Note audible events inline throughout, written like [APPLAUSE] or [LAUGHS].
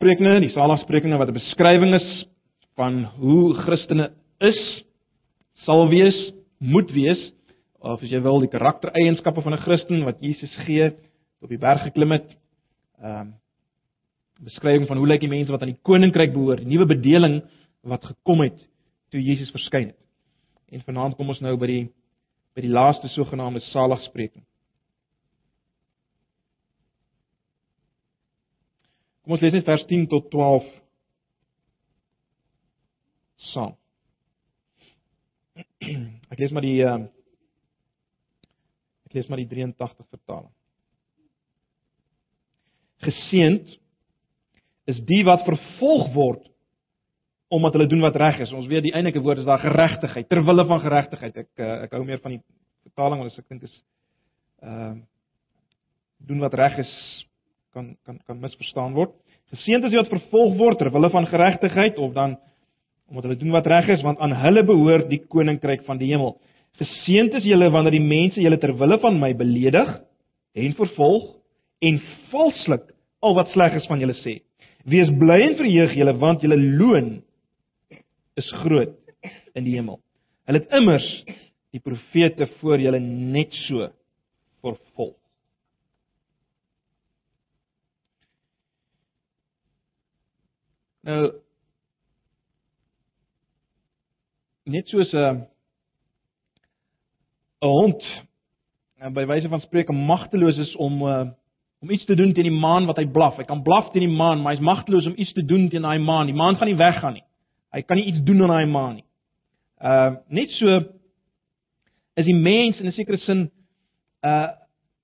sprekinge, die saligsprekinge wat 'n beskrywing is van hoe Christene is, sal wees, moet wees of as jy wil die karaktereienskappe van 'n Christen wat Jesus gee op die berg geklim het. Ehm um, beskrywing van hoe lyk die mense wat aan die koninkryk behoort, die nuwe bedeling wat gekom het toe Jesus verskyn het. En vanaand kom ons nou by die by die laaste sogenaamde saligspreking. Kom ons lees net vers 10 tot 12 saam. Ek lees maar die uh Ek lees maar die 83 vertaling. Geseend is die wat vervolg word omdat hulle doen wat reg is. Ons weet die eintlike woord is daar geregtigheid, ter wille van geregtigheid. Ek eh, ek hou meer van die vertaling want ek dink is ehm uh, doen wat reg is kan kan kan misverstaan word. Geseend is die wat vervolg word ter wille van geregtigheid of dan omdat hulle doen wat reg is want aan hulle behoort die koninkryk van die hemel. Geseend is julle wanneer die mense julle ter wille van my beledig en vervolg en valslik al wat sleg is van julle sê. Wees bly en verheug julle want julle loon is groot in die hemel. Hulle het immers die profete voor julle net so vervolg. Nou net soos 'n uh, 'n hond en by wyse van spreuke magteloos is om uh, om iets te doen teen die maan wat hy blaf. Hy kan blaf teen die maan, maar hy's magteloos om iets te doen teen daai maan. Die maan gaan nie weggaan nie. Hy kan nie iets doen aan daai maan nie. Uh net so is die mens in 'n sekere sin uh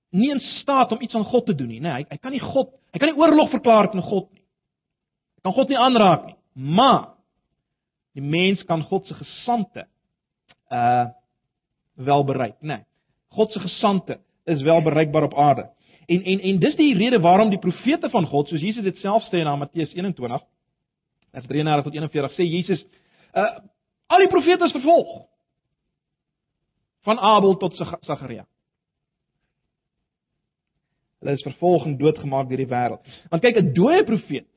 nie in staat om iets aan God te doen nie, né? Nee, hy hy kan nie God, hy kan nie oorlog verklaar teen God kan God nie aanraak nie. Maar die mens kan God se gesande uh wel bereik, né? Nee, God se gesande is wel bereikbaar op aarde. En en en dis die rede waarom die profete van God, soos Jesus dit self sê in Matteus 21, vers 33 tot 41 sê Jesus, uh al die profete is vervolg. Van Abel tot Sagaria. Hulle is vervolg en doodgemaak deur die wêreld. Want kyk, 'n dooie profeet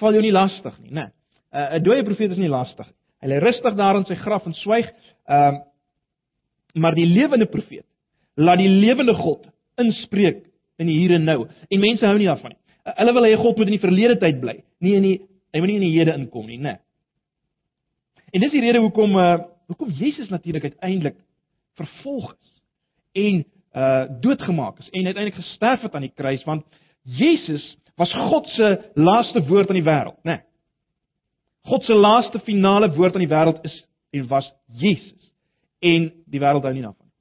val jou nie lastig nie, né? Nee. 'n Dooie profeet is nie lastig nie. Hy lê rustig daar in sy graf en swyg. Ehm uh, maar die lewende profeet laat die lewende God inspreek in die hier en nou. En mense hou nie daarvan nie. Hulle wil hê God moet in die verlede tyd bly, nie in die hy moet nie in die hede inkom nie, né? En dis die rede hoekom uh hoekom Jesus natuurlik uiteindelik vervolg is en uh doodgemaak is en uiteindelik gesterf het aan die kruis want Jesus was God se laaste woord aan die wêreld, né? God se laaste finale woord aan die wêreld is en was Jesus en die wêreld hou nie daarvan nie.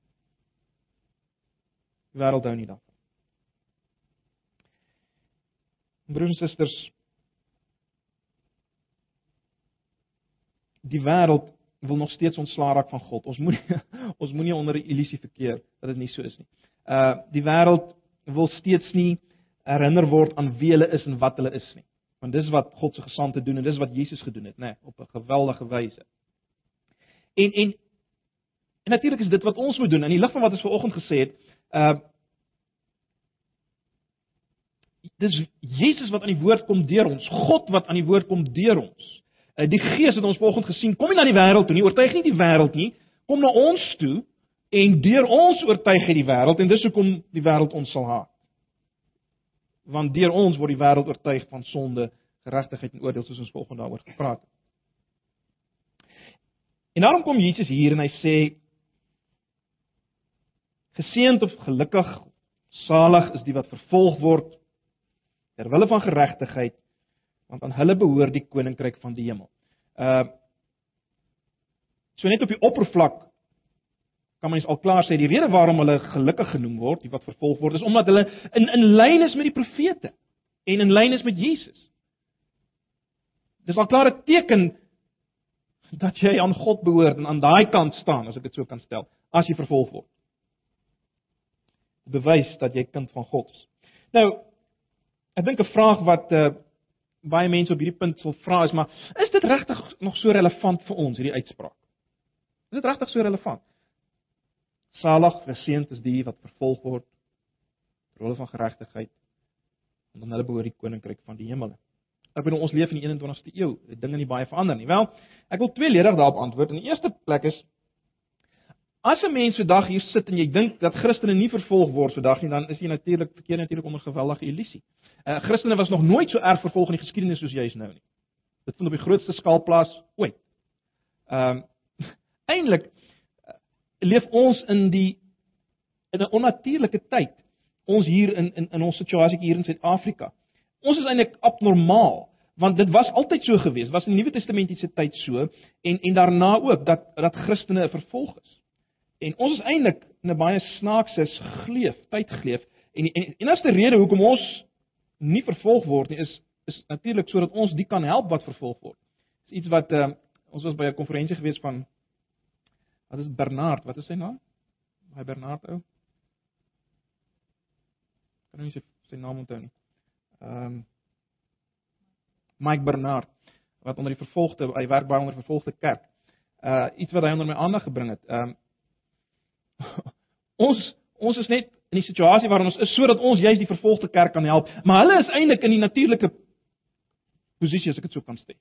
Die wêreld hou nie daarvan. Broers en susters, die wêreld wil nog steeds ontslaa raak van God. Ons moenie [LAUGHS] ons moenie onder 'n illusie verkeer dat dit nie so is nie. Uh die wêreld wil steeds nie herinner word aan wie hulle is en wat hulle is nie. Want dis wat God se gesande doen en dis wat Jesus gedoen het, nê, nee, op 'n geweldige wyse. En en En natuurlik is dit wat ons moet doen in die lig van wat ons vanoggend gesê het. Uh Dis Jesus wat aan die woord kom deur ons, God wat aan die woord kom deur ons. Uh die Gees het ons vanoggend gesien, kom nie na die wêreld toe nie, oortuig nie die wêreld nie, kom na ons toe en deur ons oortuig hy die wêreld en dis hoekom die wêreld ons sal haat. Want deur ons word die wêreld oortuig van sonde, geregtigheid en oordeel soos ons vanoggend daaroor gepraat het. En daarom kom Jesus hier en hy sê Geseend of gelukkig, salig is die wat vervolg word ter wille van geregtigheid, want aan hulle behoort die koninkryk van die hemel. Uh So net op die oppervlak kan mens al klaar sê die rede waarom hulle gelukkig genoem word, die wat vervolg word, is omdat hulle in in lyn is met die profete en in lyn is met Jesus. Dis al klaar 'n teken dat jy aan God behoort en aan daai kant staan, as ek dit so kan stel, as jy vervolg word bewys dat jy kind van God is. Nou, ek dink 'n vraag wat uh baie mense op hierdie punt sal vra is maar is dit regtig nog so relevant vir ons hierdie uitspraak? Is dit regtig so relevant? Salig geseënd is die wat vervolg word ter wille van geregtigheid want hulle behoort die koninkryk van die hemele. Ek bedoel ons leef in die 21ste eeu. Dinge nie baie verander nie. Wel, ek wil tweeledig daarop antwoord. In die eerste plek is as 'n mens vandag hier sit en jy dink dat Christene nie vervolg word vandag nie, dan is jy natuurlik verkeer natuurlik onder geweldige illusie. Uh Christene was nog nooit so erg vervolg in die geskiedenis soos juis nou nie. Dit vind op die grootste skaal plaas ooit. Ehm [LAUGHS] um, eintlik leef ons in die in 'n onnatuurlike tyd. Ons hier in in in ons situasie hier in Suid-Afrika. Ons is eintlik abnormaal want dit was altyd so gewees. Was in die Nuwe Testamentiese tyd so en en daarna ook dat dat Christene vervolg is. En ons is eintlik in 'n baie snaakse gleef, tyd geleef en en die enigste rede hoekom ons nie vervolg word nie is is natuurlik sodat ons die kan help wat vervolg word. Dis iets wat uh, ons was by 'n konferensie gewees van wat is Bernard, wat is sy naam? Hy Bernard ou. Kan nie sy sy naam onthou nie. Ehm um, Mike Bernard wat onder die vervolgde hy werk baie onder vervolgde kerk. Uh iets wat hy onder my aandag gebring het. Ehm um, [LAUGHS] ons ons is net in die situasie waarin ons is sodat ons juist die vervolgde kerk kan help, maar hulle is eintlik in die natuurlike posisie as ek dit so kan sê.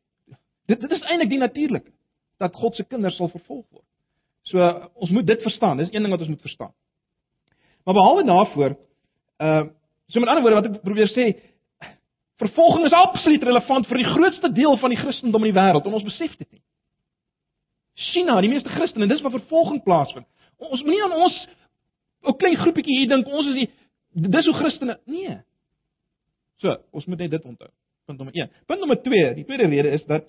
Dit dit is eintlik die natuurlike dat God se kinders sal vervolg word. So ons moet dit verstaan. Dis een ding wat ons moet verstaan. Maar behalwe daarvoor, uh so met ander woorde wat ek probeer sê, vervolging is absoluut relevant vir die grootste deel van die Christendom in die wêreld en ons besef dit nie. China, die meeste Christene, dis waar vervolging plaasvind. Ons moenie aan ons 'n klein groepietjie hier dink ons is die dis hoe Christene. Nee. So, ons moet net dit onthou. Punt nommer 1. Punt nommer 2, die tweede rede is dat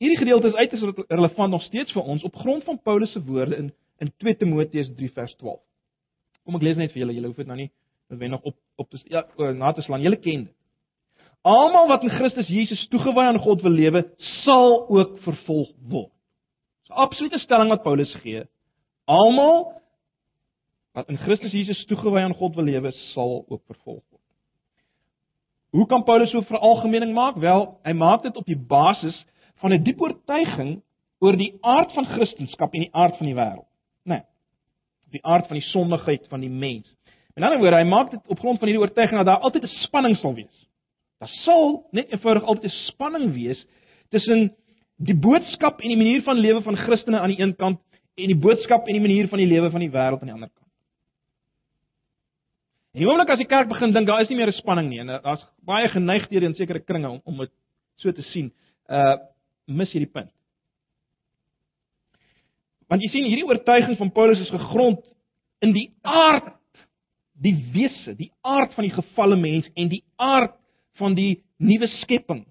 hierdie gedeelte is uiters relevant nog steeds vir ons op grond van Paulus se woorde in in 2 Timoteus 3 vers 12. Kom ek lees net vir julle, julle hoef dit nou nie noodwendig op op te ja, na te slaan. Julle ken dit. Almal wat in Christus Jesus toegewy aan God wil lewe, sal ook vervolg word. Dis 'n absolute stelling wat Paulus gee. Almal wat in Christus Jesus toegewy aan God wil lewe, sal ook vervolg word. Hoe kan Paulus so 'n veralgemening maak? Wel, hy maak dit op die basis van 'n diep oortuiging oor die aard van Christendom en die aard van die wêreld. Né? Nee, die aard van die sondigheid van die mens. In ander woorde, hy maak dit op grond van hierdie oortuiging dat daar altyd 'n spanning sal wees. Daar sal net eenvoudig altyd 'n spanning wees tussen die boodskap en die manier van lewe van Christene aan die een kant en die boodskap en die manier van die lewe van die wêreld aan die ander kant. En die oomblik as die kerk begin dink daar is nie meer 'n spanning nie en daar's baie geneigthede in sekere kringe om om dit so te sien, uh mis jy die punt. Want jy sien hierdie oortuiging van Paulus is gegrond in die aard, die wese, die aard van die gefalle mens en die aard van die nuwe skepping.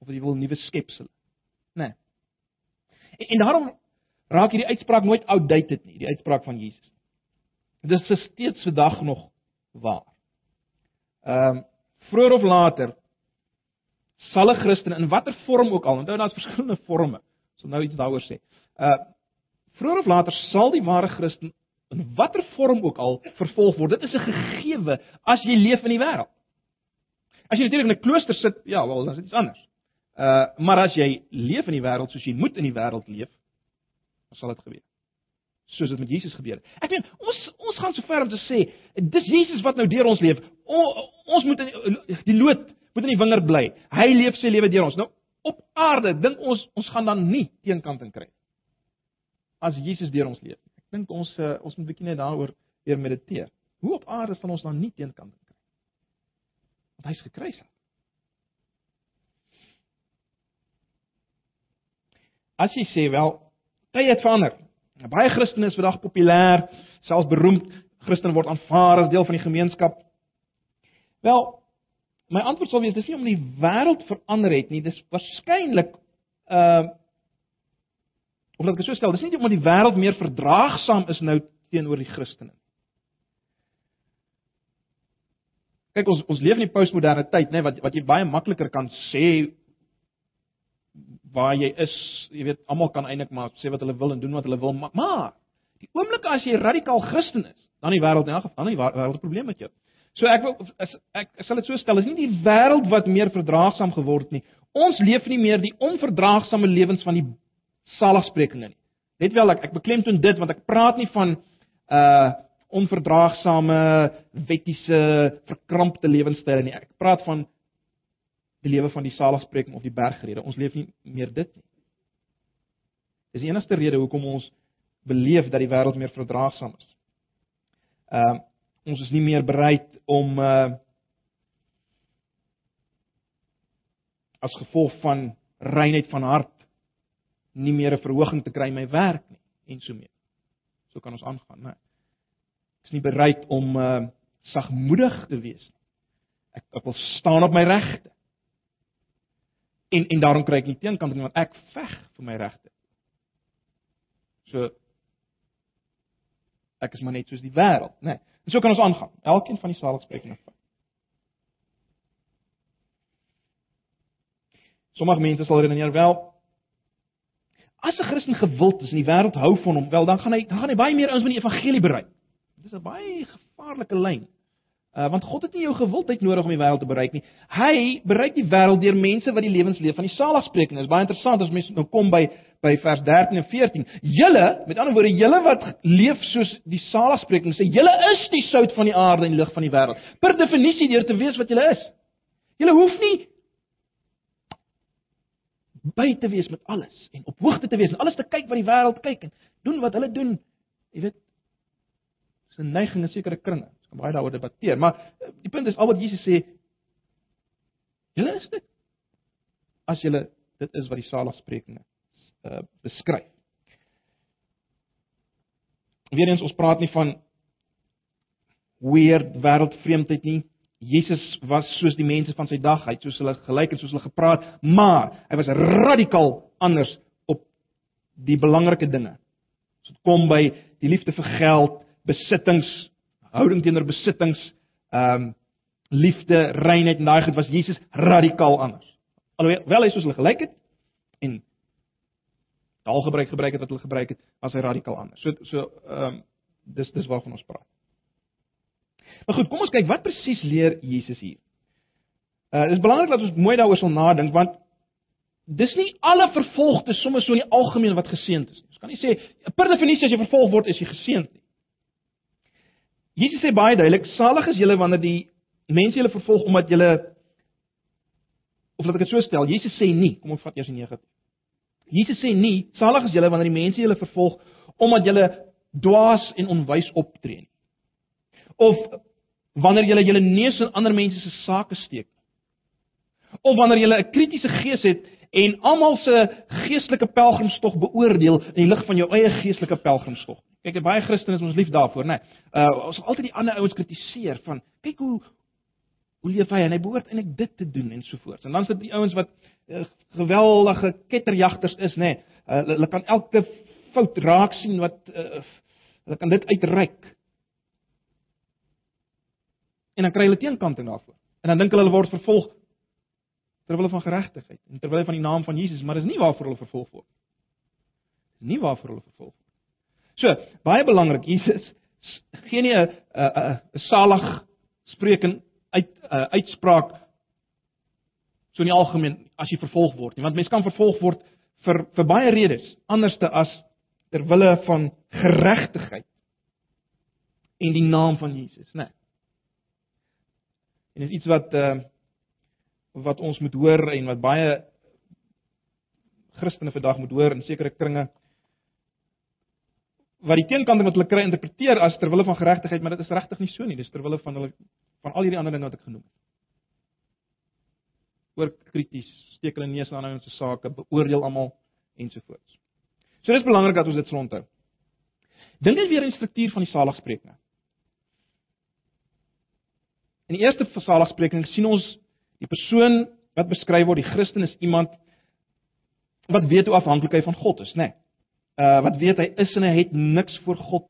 Of jy wil nuwe skepsel. Né? Nee. En, en daarom raak hierdie uitspraak nooit outdated nie, die uitspraak van Jesus. Dit is steeds vandag nog waar. Ehm um, vroeër of later sal 'n Christen in watter vorm ook al, onthou daar's verskillende forme. So nou iets daaroor sê. Uh vroeër of later sal die ware Christen in watter vorm ook al vervolg word. Dit is 'n gegewe as jy leef in die wêreld. As jy natuurlik in 'n klooster sit, ja, wel, dan is dit iets anders. Uh maar as jy leef in die wêreld soos jy moet in die wêreld leef, dan sal dit gebeur soos dit met Jesus gebeur het. Ek meen, ons ons gaan so ver om te sê, dis Jesus wat nou deur ons leef. O, ons moet in die lood moet in die wingerd bly. Hy leef sy lewe deur ons. Nou op aarde dink ons ons gaan dan nie teenkant in kry as Jesus deur ons leef. Ek dink ons uh, ons moet 'n bietjie net daaroor weer mediteer. Hoe op aarde sal ons dan nie teenkant in kry? Want hy's gekruisig. As jy sê wel, tye het verander. Baie Christene is vandag populêr, selfs beroemd. Christen word aanvaar as deel van die gemeenskap. Wel, my antwoord sal wees dis nie om die wêreld verander het nie, dis waarskynlik uh of laat ek so stel, dis nie omdat die wêreld meer verdraagsaam is nou teenoor die Christene. Kyk ons ons leef in die postmoderne tyd, nê, wat wat jy baie makliker kan sê waar jy is, jy weet, almal kan eintlik maar sê wat hulle wil en doen wat hulle wil, maar, maar die oomblik as jy radikaal Christen is, dan die wêreld in elk geval, dan die wêreld 'n probleem met jou. So ek wil ek, ek sal dit so stel, is nie die wêreld wat meer verdraagsaam geword nie. Ons leef nie meer die onverdraagsame lewens van die saligsprekinge nie. Net wel ek ek beklemtoon dit want ek praat nie van uh onverdraagsame, wettiese, verkrampte lewenstyl nie. Ek praat van die lewe van die saligspreking of die bergrede. Ons leef nie meer dit nie. Dis die enigste rede hoekom ons beleef dat die wêreld meer verdraagsaam is. Ehm uh, ons is nie meer bereid om uh as gevolg van reinheid van hart nie meer 'n verhoging te kry in my werk nie en so mee. So kan ons aangaan, né? Ek is nie bereid om uh sagmoedig te wees nie. Ek ek wil staan op my regte. En en daarom kry ek nie teenkant nie want ek veg vir my regte. So ek is maar net soos die wêreld, né? Nee. So kan ons aangaan. Elkeen van die saligsprekinge. Sommige mense sal redeneer wel as 'n Christen gewild is en die wêreld hou van hom, wel dan gaan hy dan gaan hy baie meer ouens met die evangelie bereik. Dit is 'n baie gevaarlike lyn. Uh, want God het nie jou gewildheid nodig om die wêreld te bereik nie. Hy bereik die wêreld deur mense wat die lewens leef van die saligspreking. Dit is baie interessant as mense nou kom by by vers 13 en 14. Julle, met ander woorde, julle wat leef soos die saligspreking sê, julle is die sout van die aarde en lig van die wêreld. Per definisie deur te wees wat julle is. Julle hoef nie by te wees met alles en op hoogte te wees en alles te kyk wat die wêreld kyk en doen wat hulle doen. Jy weet, dis 'n neiging in sekere kringe. Ons kan baie daaroor debatteer, maar eh, die punt is al wat Jesus sê, julle is dit. As julle dit is wat die saligsprekinge uh beskryf. Weerens ons praat nie van weird wêreldvreemdheid nie. Jesus was soos die mense van sy dag, hy het soos hulle gelyk en soos hulle gepraat, maar hy was radikaal anders op die belangrike dinge. As dit kom by die liefde vir geld, besittings, houding teenoor besittings, ehm um, liefde, reinheid en daai goed was Jesus radikaal anders. Alhoewel hy soos hulle gelyk het en taal gebruik het wat hulle gebruik het, was hy radikaal anders. So so ehm um, dis dis waarvan ons praat. Maar goed, kom ons kyk wat presies leer Jesus hier. Uh dis belangrik dat ons mooi daaroor sal nadink want dis nie alle vervolgdes sommer so in die algemeen wat geseënd is. Ons kan nie sê per definisie as jy vervolg word is jy geseënd nie. Jesus sê baie duidelik, salig is julle wanneer die mense julle vervolg omdat julle of laat ek dit so stel, Jesus sê nie, kom ons vat eers die negatief. Jesus sê nie, salig is julle wanneer die mense julle vervolg omdat julle dwaas en onwys optree nie of wanneer jy julle neus in ander mense se sake steek. Of wanneer jy 'n kritiese gees het en almal se geestelike pelgrimstog beoordeel in die lig van jou eie geestelike pelgrimstog. Kyk, baie Christene is ons lief daarvoor, né? Nee. Uh ons sal altyd die ander ouens kritiseer van kyk hoe hoe leef hy en hy behoort eintlik dit te doen en so voort. En dan sit die ouens wat geweldige ketterjagters is, né? Nee. Uh, hulle kan elke fout raak sien wat uh, hulle kan dit uitreik en dan kry hulle teenkanting daarvoor. En dan dink hulle hulle word vervolg terwyl hulle van geregtigheid en terwyl hulle van die naam van Jesus, maar dis nie waarvoor hulle vervolg word. Nie waarvoor hulle vervolg word. So, baie belangrik, Jesus gee nie 'n 'n salig spreking uit 'n uh, uitspraak so in die algemeen as jy vervolg word nie, want mense kan vervolg word vir vir baie redes, anderste as ter wille van geregtigheid en die naam van Jesus, né? Nee. En dis iets wat uh wat ons moet hoor en wat baie Christene vandag moet hoor in sekere kringe wat die teenkanting wat hulle kry interpreteer as ter wille van geregtigheid, maar dit is regtig nie so nie. Dis ter wille van hulle van al hierdie ander dinge wat ek genoem het. Oor krities, steek hulle neus aan ouens se sake, beoordeel almal ensovoorts. So dis belangrik dat ons dit onthou. Dink net weer aan die struktuur van die saligsprekinge. In die eerste versaaligspreking sien ons die persoon wat beskryf word, die Christen is iemand wat weet hoe afhanklik hy van God is, né? Nee. Uh wat weet hy is en hy het niks voor God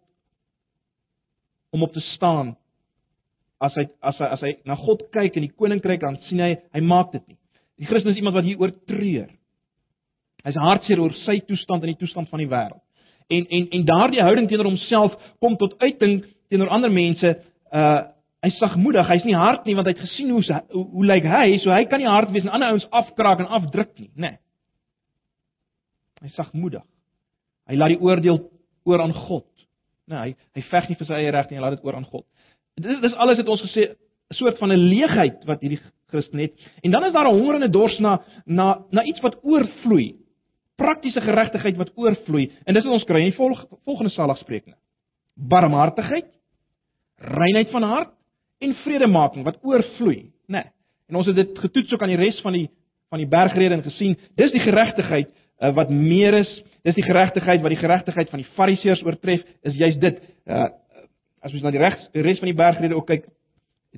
om op te staan. As hy as hy as hy na God kyk in die koninkryk dan sien hy hy maak dit nie. Die Christen is iemand wat hier oor treur. Hy's hartseer oor sy toestand en die toestand van die wêreld. En en en daardie houding teenoor homself kom tot uiting teenoor ander mense uh Hy's sagmoedig, hy's nie hard nie want hy het gesien hoe hoe, hoe lyk hy, so hy kan nie hard wees en ander ouens afkraak en afdruk nie, nê. Nee. Hy's sagmoedig. Hy laat die oordeel oor aan God, Nee, hy hy veg nie vir sy eie reg nie, hy laat dit oor aan God. Dis dis alles het ons gesê 'n soort van 'n leegheid wat hierdie Christen het. En dan is daar 'n honger en 'n dors na na na iets wat oorvloei. Praktiese geregtigheid wat oorvloei. En dis wat ons kry in die volg, volgende saligsprekinge. Barmhartigheid, reinheid van hart en vredemaking wat oorvloei, né? Nee. En ons het dit getoets ook aan die res van die van die bergrede en gesien, dis die geregtigheid uh, wat meer is, dis die geregtigheid wat die geregtigheid van die Fariseërs oortref, is juist dit. Uh, as ons na die regs res van die bergrede ook kyk,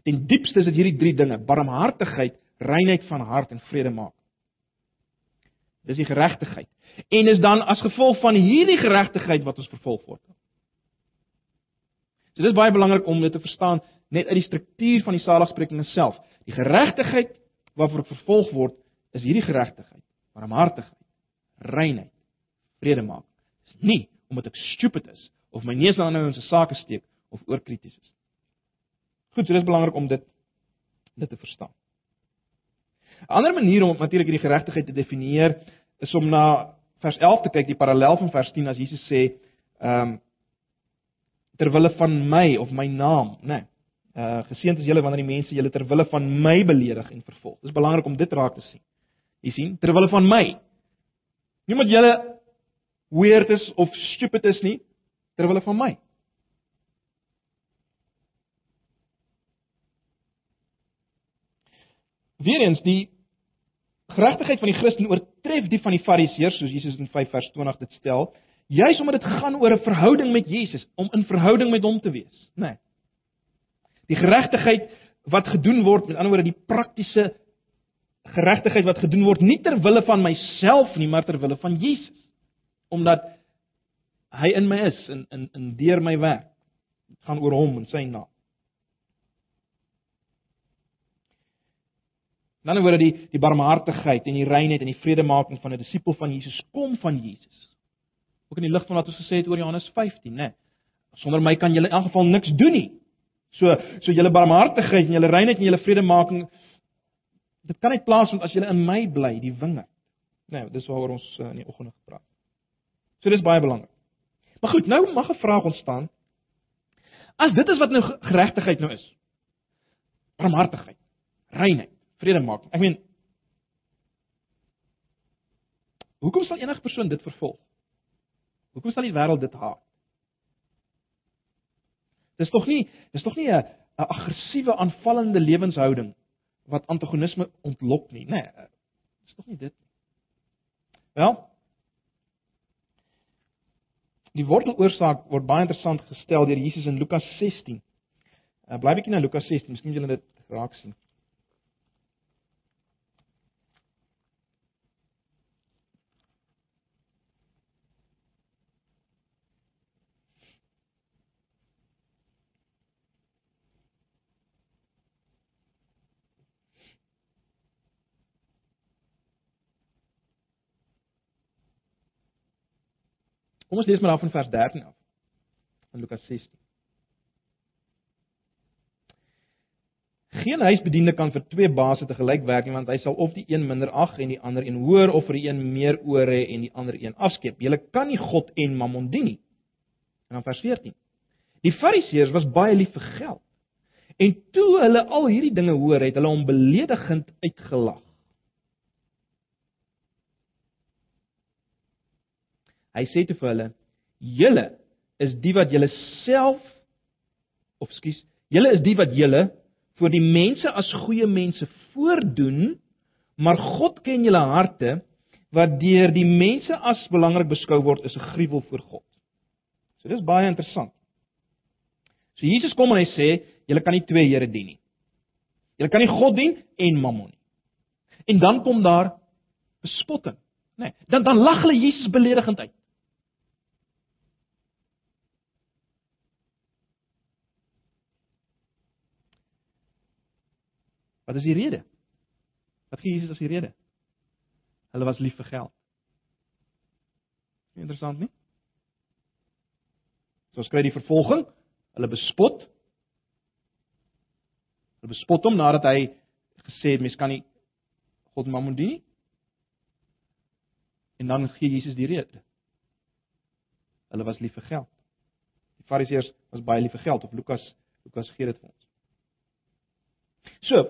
ten diepste is dit hierdie drie dinge: barmhartigheid, reinheid van hart en vredemaking. Dis die geregtigheid. En is dan as gevolg van hierdie geregtigheid wat ons vervolg word. So dis baie belangrik om dit te verstaan net uit die struktuur van die saligsprekinge self. Die geregtigheid waarvoor vervolg word, is hierdie geregtigheid, barmhartigheid, reinheid, vredemaking. Dis nie omdat ek stupid is of my neus aan nou in se sake steek of oorkrities is. Goed, so dis belangrik om dit dit te verstaan. 'n Ander manier om natuurlik hierdie geregtigheid te definieer is om na vers 11 te kyk, die parallel van vers 10 as Jesus sê, ehm um, ter wille van my of my naam, né? Nee, uh geseënd is julle wanneer die mense julle ter wille van my beledig en vervolg. Dis belangrik om dit raak te sien. Jy sien, ter wille van my. Nie omdat julle weird is of stupid is nie, ter wille van my. Weerens die geregtigheid van die Christen oortref die van die Fariseërs soos Jesus in 5 vers 20 dit stel, juis omdat dit gaan oor 'n verhouding met Jesus, om in verhouding met hom te wees, né? Nee. Die geregtigheid wat gedoen word, met ander woorde die praktiese geregtigheid wat gedoen word nie ter wille van myself nie, maar ter wille van Jesus. Omdat hy in my is en in in deur my werk. Dit gaan oor hom en sy naam. Dan word die die barmhartigheid en die reinheid en die vredemaking van 'n disipel van Jesus kom van Jesus. Ook in die lig van wat ons gesê het oor Johannes 15, né? Sonder my kan julle in elk geval niks doen nie. So so julle barmhartigheid en julle reinheid en julle vredemaking dit kan net plaasvind as julle in my bly, die wingerd. Nou, dis waaroor ons uh, in die oggend gepraat. So dis baie belangrik. Maar goed, nou mag 'n vraag ontstaan. As dit is wat nou geregtigheid nou is. Barmhartigheid, reinheid vrede maak. Ek meen Hoekom sal enige persoon dit vervolg? Hoekom sal die wêreld dit haat? Dis tog nie, dis tog nie 'n 'n aggressiewe aanvallende lewenshouding wat antagonisme ontlok nie, nê? Nee, dis tog nie dit nie. Wel, die worteloorsaak word baie interessant gestel deur Jesus in Lukas 16. Uh, bly bietjie na Lukas 16, miskien julle dit raak sien. Kom ons lees maar af van vers 13 af. Van Lukas 16. Geen huisbediende kan vir twee baase te gelyk werk nie, want hy sal of die een minder ag en die ander een hoër of vir die een meer oor hê en die ander een afskeep. Jy kan nie God en Mammon dien nie. En dan vers 14. Die Fariseërs was baie lief vir geld. En toe hulle al hierdie dinge hoor, het hulle hom beledigend uitgelag. Hy sê te vir hulle: "Julle is die wat julle self of skus, julle is die wat julle vir die mense as goeie mense voordoen, maar God ken julle harte wat deur die mense as belangrik beskou word is 'n gruwel vir God." So dis baie interessant. So Jesus kom en hy sê, julle kan nie twee Here dien nie. Julle kan nie God dien en Mammon nie. En dan kom daar bespotting, nê? Nee, dan dan lag hulle Jesus beledigend uit. Wat is die rede? Wat gee Jesus as die rede? Hulle was lief vir geld. Interessant nie? So ons kry die vervolging, hulle bespot. Hulle bespot hom nadat hy gesê het mens kan nie God Mammon dien nie. En dan gee Jesus die rede. Hulle was lief vir geld. Die Fariseërs was baie lief vir geld of Lukas Lukas gee dit vir ons. So,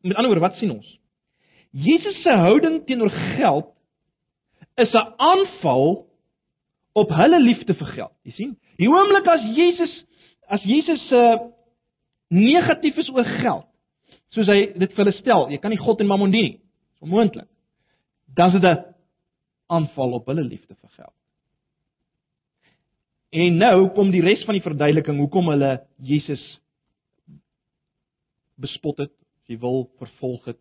met ander woorde, wat sien ons? Jesus se houding teenoor geld is 'n aanval op hulle liefde vir geld. Jy sien? Die oomblik as Jesus as Jesus se uh, negatief is oor geld, soos hy dit vir hulle stel, jy kan nie God en Mammon dien nie. Dis onmoontlik. Dan is dit 'n aanval op hulle liefde vir geld. En nou kom die res van die verduideliking hoekom hulle Jesus bespot het, as jy wil, vervolg het.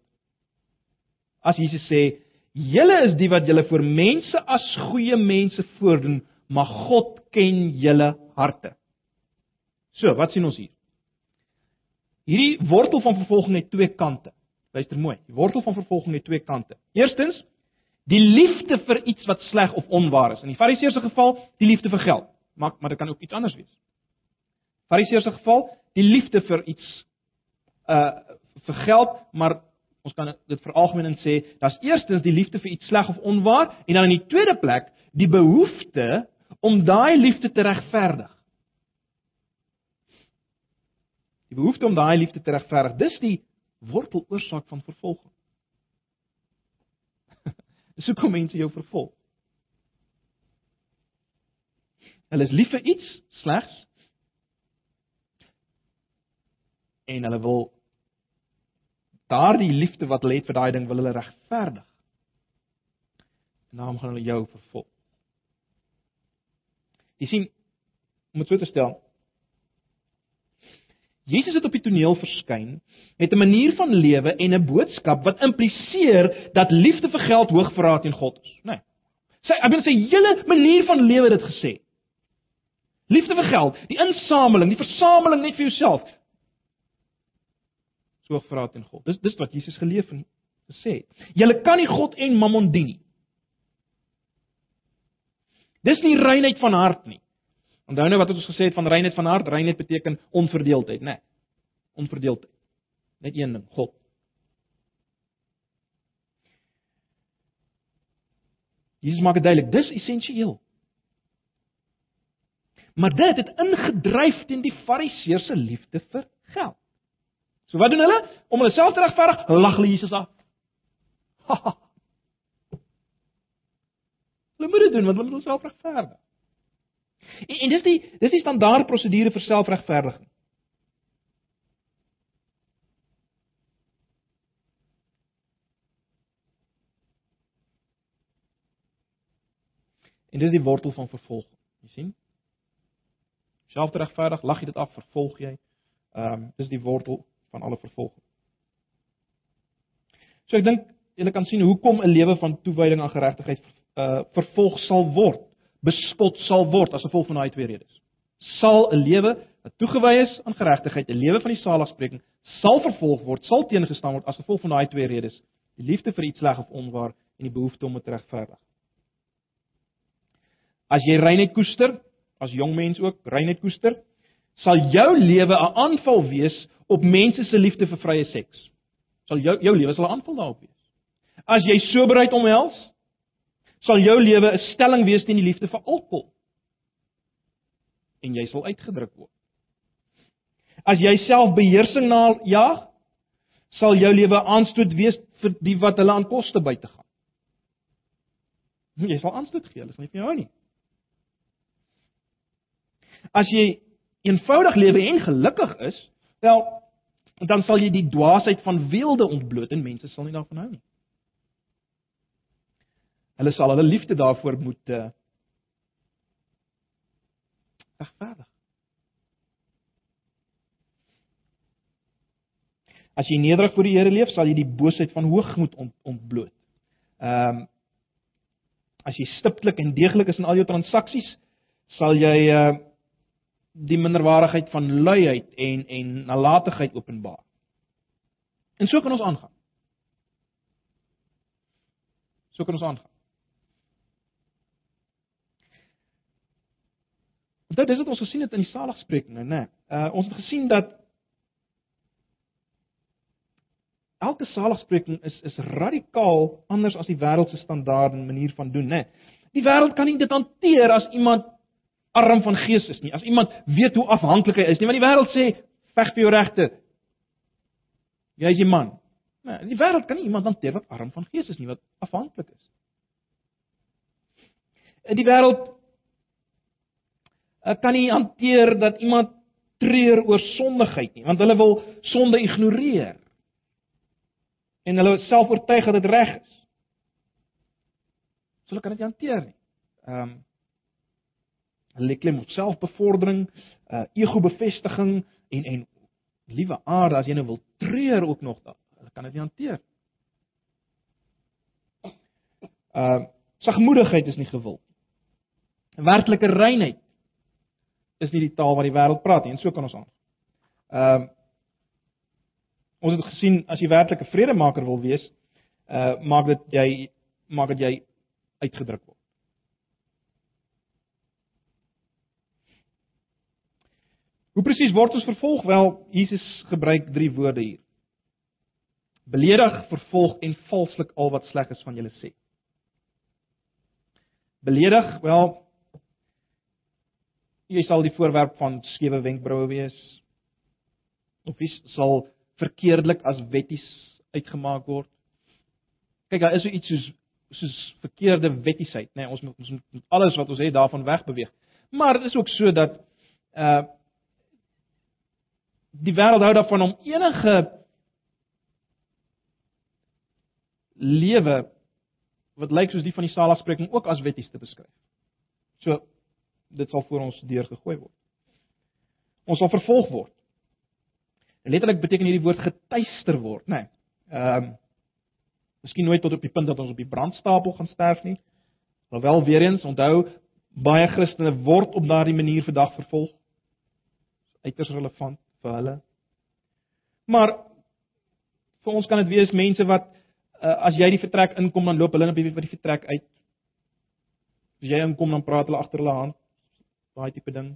As Jesus sê, "Julle is die wat julle vir mense as goeie mense voordoen, maar God ken julle harte." So, wat sien ons hier? Hierdie wortel van vervolging het twee kante. Luister mooi. Die wortel van vervolging het twee kante. Eerstens, die liefde vir iets wat sleg of onwaar is. In die Fariseërs se geval, die liefde vir geld. Maar maar dit kan ook iets anders wees. Fariseërs se geval, die liefde vir iets uh vir geld, maar ons kan dit veralgemeen sê, daar's eerstens die liefde vir iets sleg of onwaar en dan in die tweede plek die behoefte om daai liefde te regverdig. Die behoefte om daai liefde te regverdig, dis die worteloorsaak van vervolging. [LAUGHS] Dis hoekom mense jou vervolg. Hulle is lief vir iets slegs en hulle wil daardie liefde wat hulle het vir daai ding wil hulle regverdig. En daarom gaan hulle jou vervolg. Jy sien, om dit so te stel, Jesus het op die toneel verskyn met 'n manier van lewe en 'n boodskap wat impliseer dat liefde vir geld hoog verraad teen God is, né? Nee. Sy, ek bedoel sy hele manier van lewe het dit gesê. Liefde vir geld, die insameling, die versameling net vir jouself. So verraad teen God. Dis dis wat Jesus geleef en gesê het. Jy kan nie God en Mammon dien nie. Dis nie reinheid van hart nie. Onthou nou wat ons gesê het van reinheid van hart, reinheid beteken onverdeeldheid, né? Nee, onverdeeldheid. Net een ding, God. Jesus maak dit duidelik, dis essensieel. Maar dit het ingedryf teen die Fariseërs se liefde vir geld. So wat doen hulle? Om hulle self te regverdig, lag hulle Jesus af. hulle moet dit doen want hulle moet homself regverdig. En, en dis die dis die standaard prosedure vir selfregverdiging. En dis die wortel van vervolging. Jy sien? Selfregverdig, lag jy dit af, vervolg jy. Ehm um, dis die wortel van alle vervolging. So ek dink julle kan sien hoekom 'n lewe van toewyding aan geregtigheid uh vervolg sal word bespot sal word as gevolg van daai twee redes. Sal 'n lewe wat toegewy is aan geregtigheid, 'n lewe van die saligspreking, sal vervolg word, sal teengestaan word as gevolg van daai twee redes: die liefde vir iets sleg of onwaar en die behoefte om te regverdig. As jy reinheid koester, as jong mens ook reinheid koester, sal jou lewe 'n aanval wees op mense se liefde vir vrye seks. Sal jou jou lewe sal 'n aanval daarop wees. As jy soberheid omhels, sal jou lewe 'n stelling wees teen die liefde vir alkohol. En jy sal uitgedruk word. As jy self beheersing na jag, sal jou lewe aanstoot wees vir die wat hulle aan koste buite gaan. Jy sal aanstoot gee, hulle sal nie vir jou nie. As jy eenvoudig lewe en gelukkig is, wel, dan sal jy die dwaasheid van weelde ontbloot en mense sal nie daarvan hou nie. Hulle sal hulle liefde daarvoor moet regverdig. As jy nederig voor die Here leef, sal jy die boosheid van hoogmoed ont, ontbloot. Ehm um, as jy stiptelik en deeglik is in al jou transaksies, sal jy uh die minderwaardigheid van luiheid en en nalatigheid openbaar. En so kan ons aangaan. So kan ons aangaan. Dit is wat ons gesien het in die saligsprekinge, né? Uh ons het gesien dat elke saligspreking is is radikaal anders as die wêreld se standaard en manier van doen, né? Die wêreld kan nie dit hanteer as iemand arm van gees is nie. As iemand weet hoe afhanklik hy is nie, want die wêreld sê veg vir jou regte. Jy is 'n man. Nee, die wêreld kan nie iemand hanteer wat arm van gees is nie, wat afhanklik is. Die wêreld kan nie hanteer dat iemand treur oor sondigheid nie, want hulle wil sonde ignoreer. En hulle self oortuig dat dit reg is. So hulle kan dit hanteer nie. Ehm um, hulle klem op selfbevordering, uh ego-bevestiging en en liewe aarde as jy nou wil treur ook nog dan. Hulle kan dit nie hanteer. Uh sagmoedigheid is nie gewild. Werklike reinheid is nie die taal wat die wêreld praat nie en so kan ons aan. Ehm uh, ons het gesien as jy werklike vredemaker wil wees, uh maak dit jy maak dit jy uitgedruk word. Hoe presies word ons vervolg? Wel, Jesus gebruik drie woorde hier. Beledig, vervolg en valslik al wat sleg is van julle sê. Beledig, wel jy sal die voorwerp van skewe wenkbroue wees. Of jy sal verkeerdelik as wetties uitgemaak word. Kyk, daar is so iets soos soos verkeerde wettiesheid, nê? Nee, ons moet ons moet alles wat ons het daarvan wegbeweeg. Maar dit is ook so dat uh die wêreld hou daarvan om enige lewe wat lyk soos die van die saligspreking ook as wetties te beskryf. So dit sal voor ons deur gegooi word. Ons sal vervolg word. En letterlik beteken hierdie woord getuister word, nê. Nee, ehm um, Miskien nooit tot op die punt dat ons op die brandstapel gaan sterf nie. Alhoewel weer eens onthou baie Christene word op daardie manier vandag vervolg. Uiters relevant vir hulle. Maar vir ons kan dit wees mense wat uh, as jy die vertrek inkom dan loop hulle net by die vertrek uit. As jy inkom dan praat hulle agter hulle hand. Daai tipe ding.